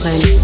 Fred.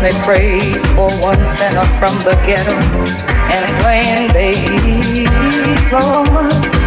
may pray for one sinner from the ghetto and plain babies, Lord.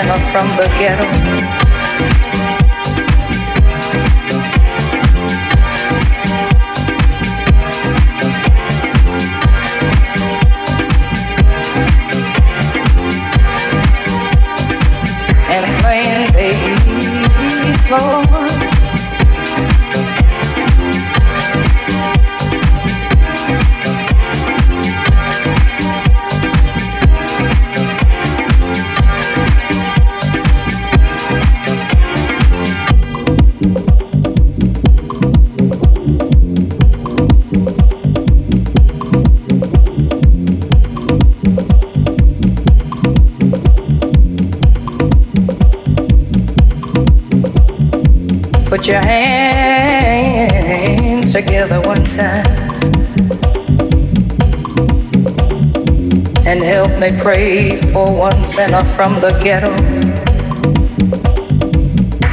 Sinner from the ghetto. Me pray for one sinner from the ghetto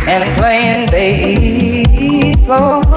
and playing bass, Lord.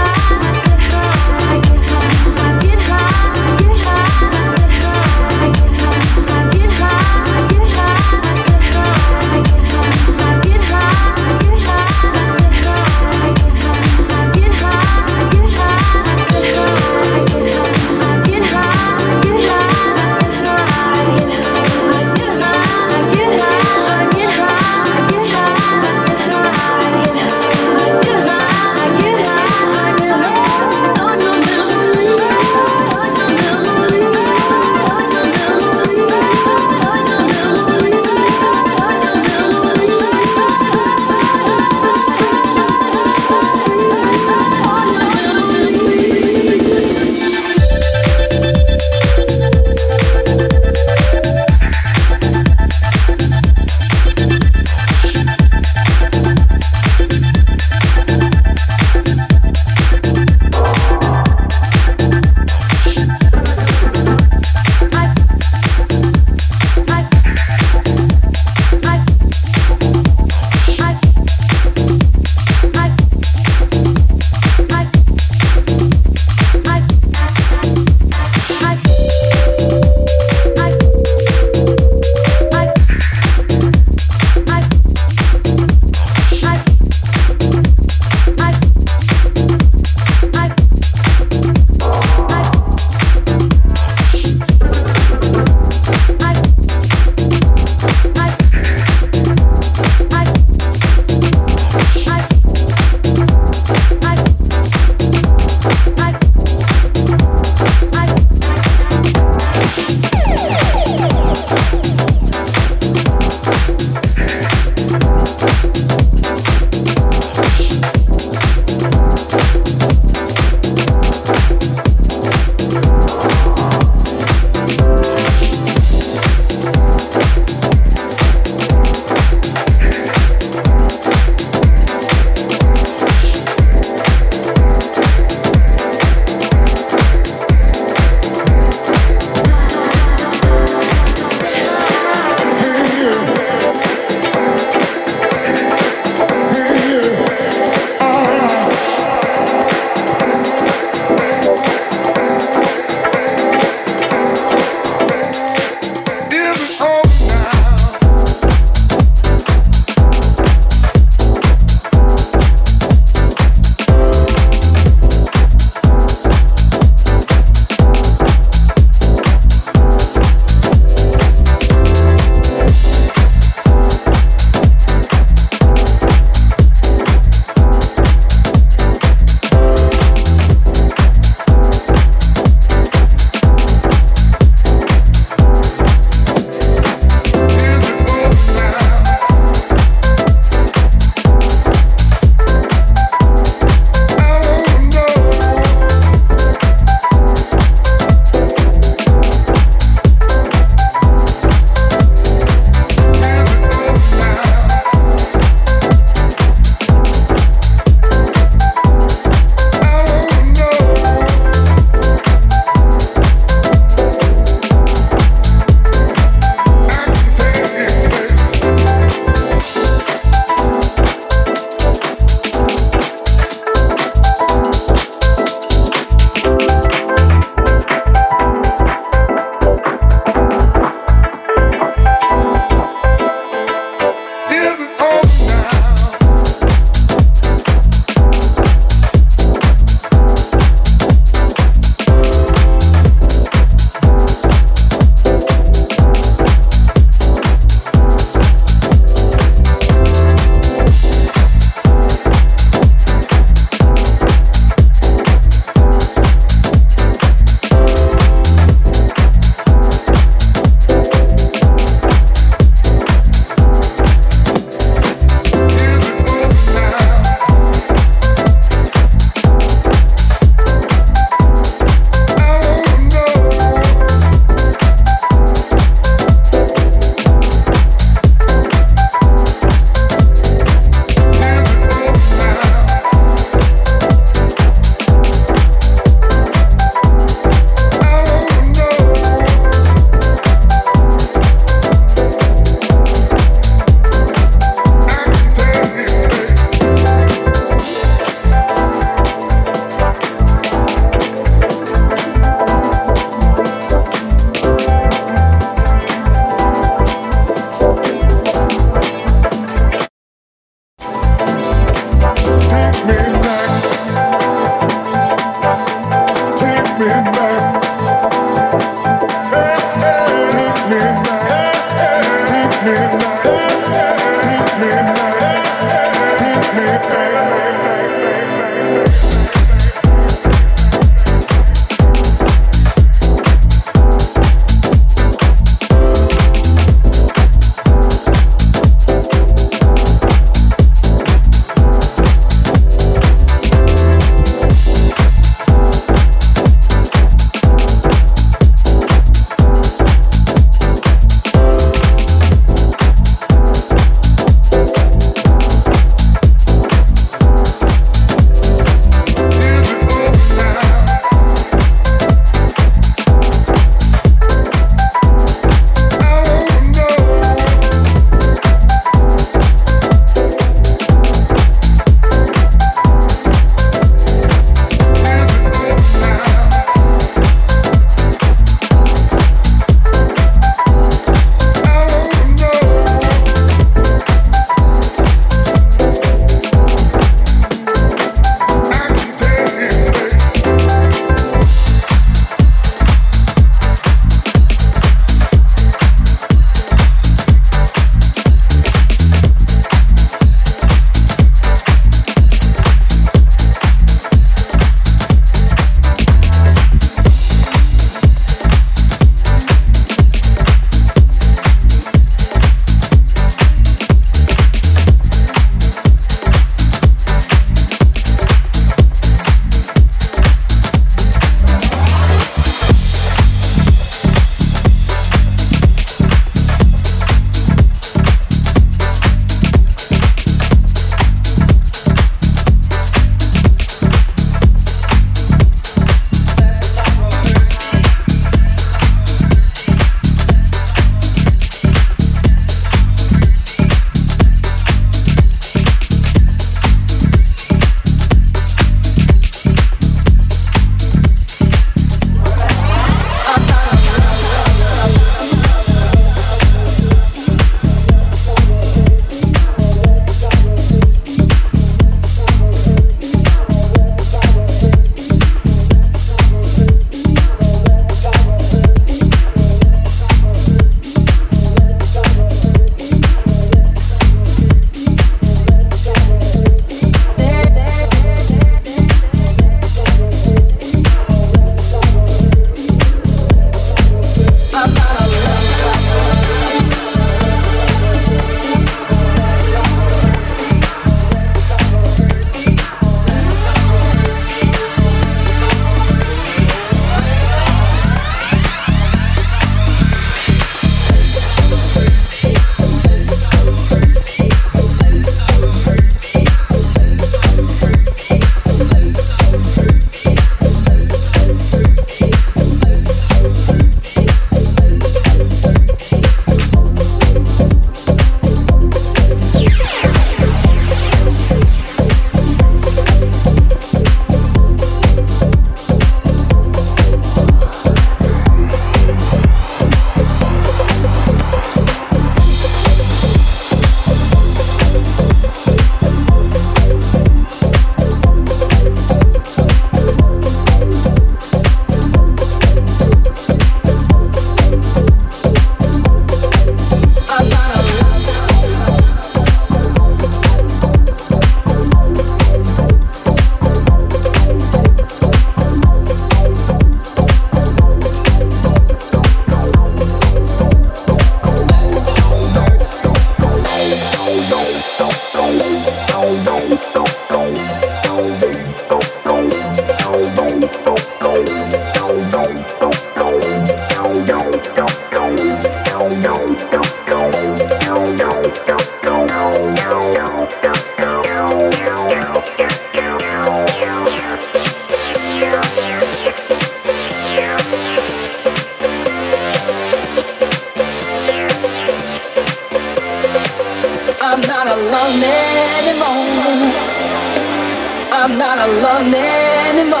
I'm not alone anymore.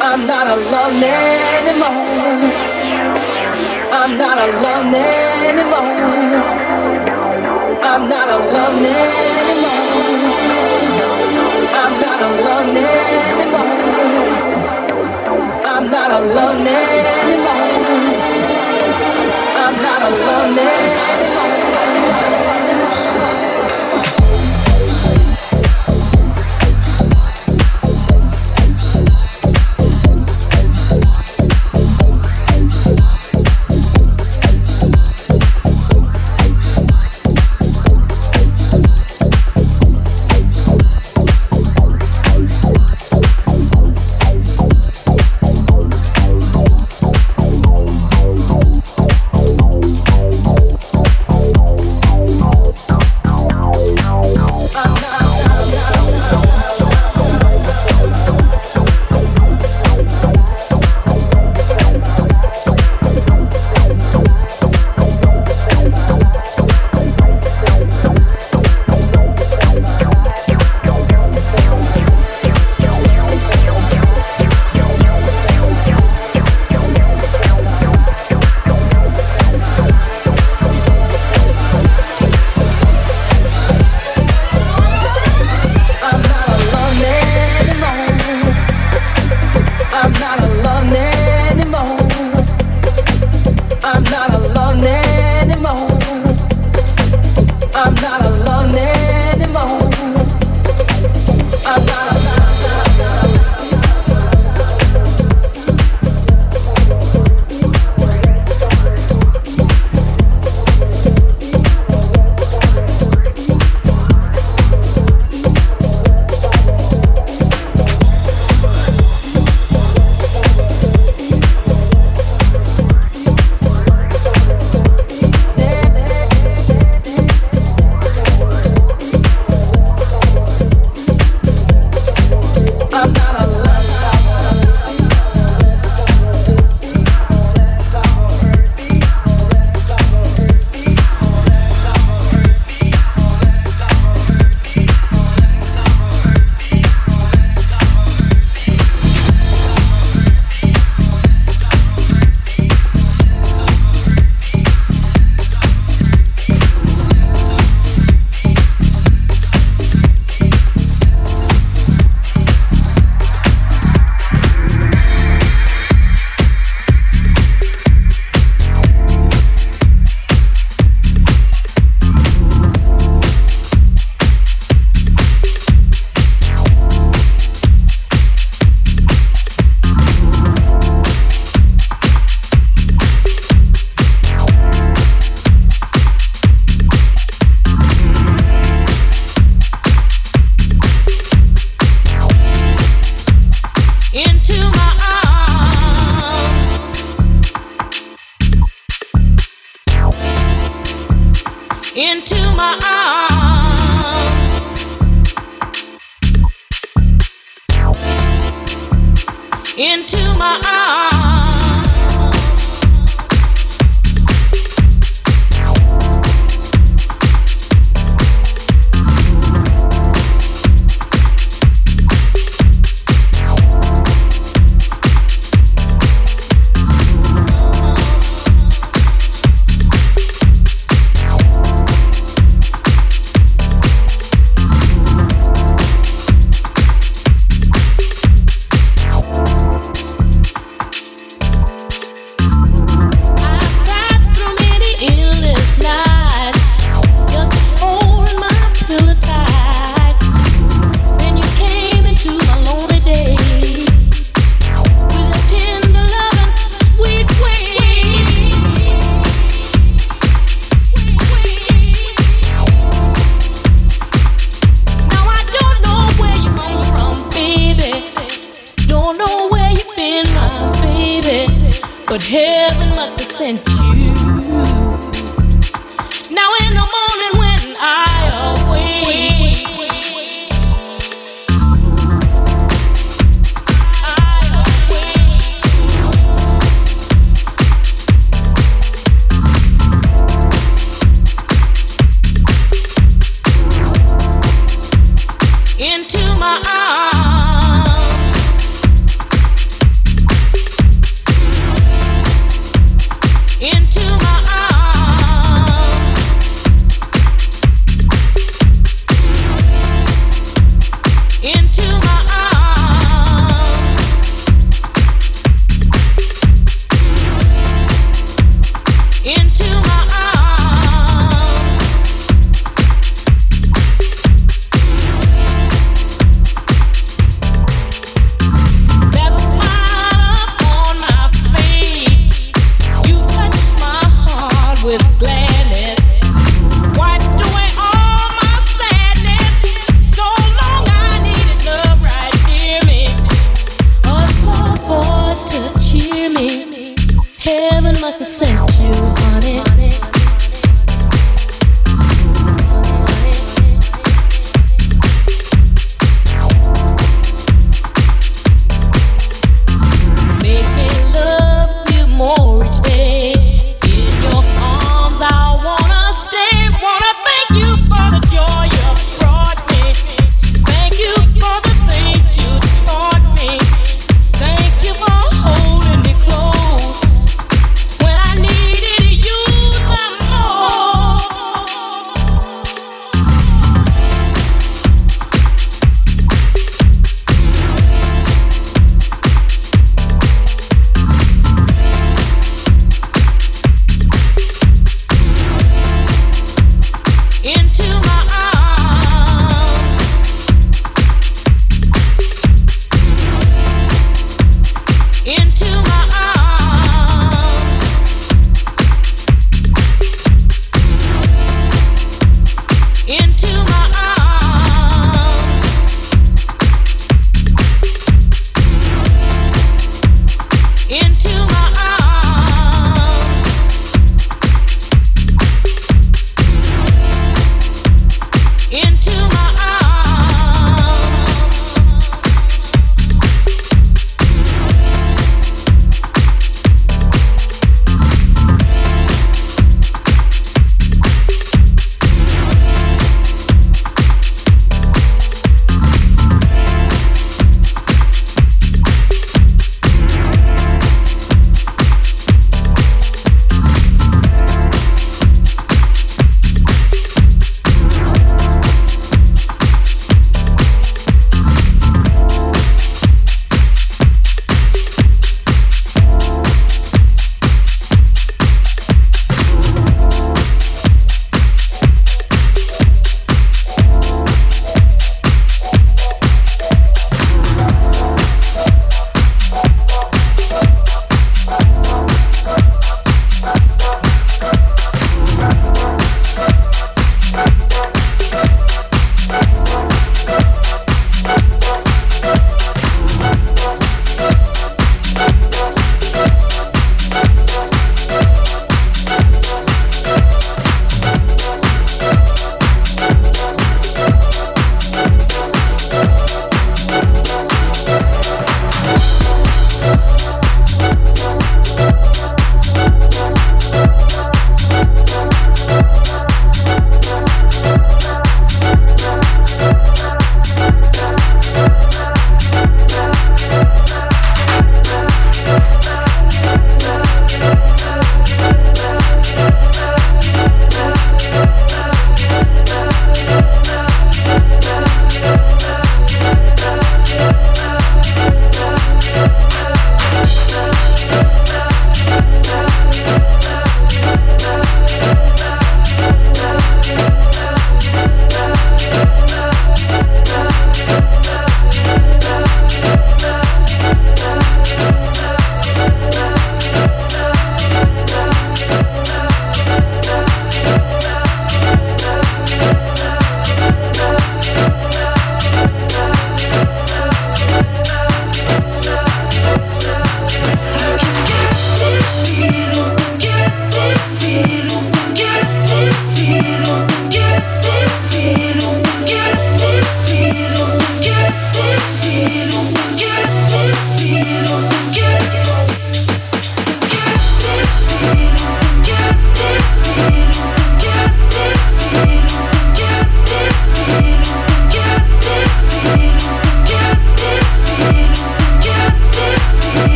I'm not alone anymore. I'm not alone anymore. I'm not alone anymore. I'm not alone anymore. I'm not alone anymore. I'm not alone anymore.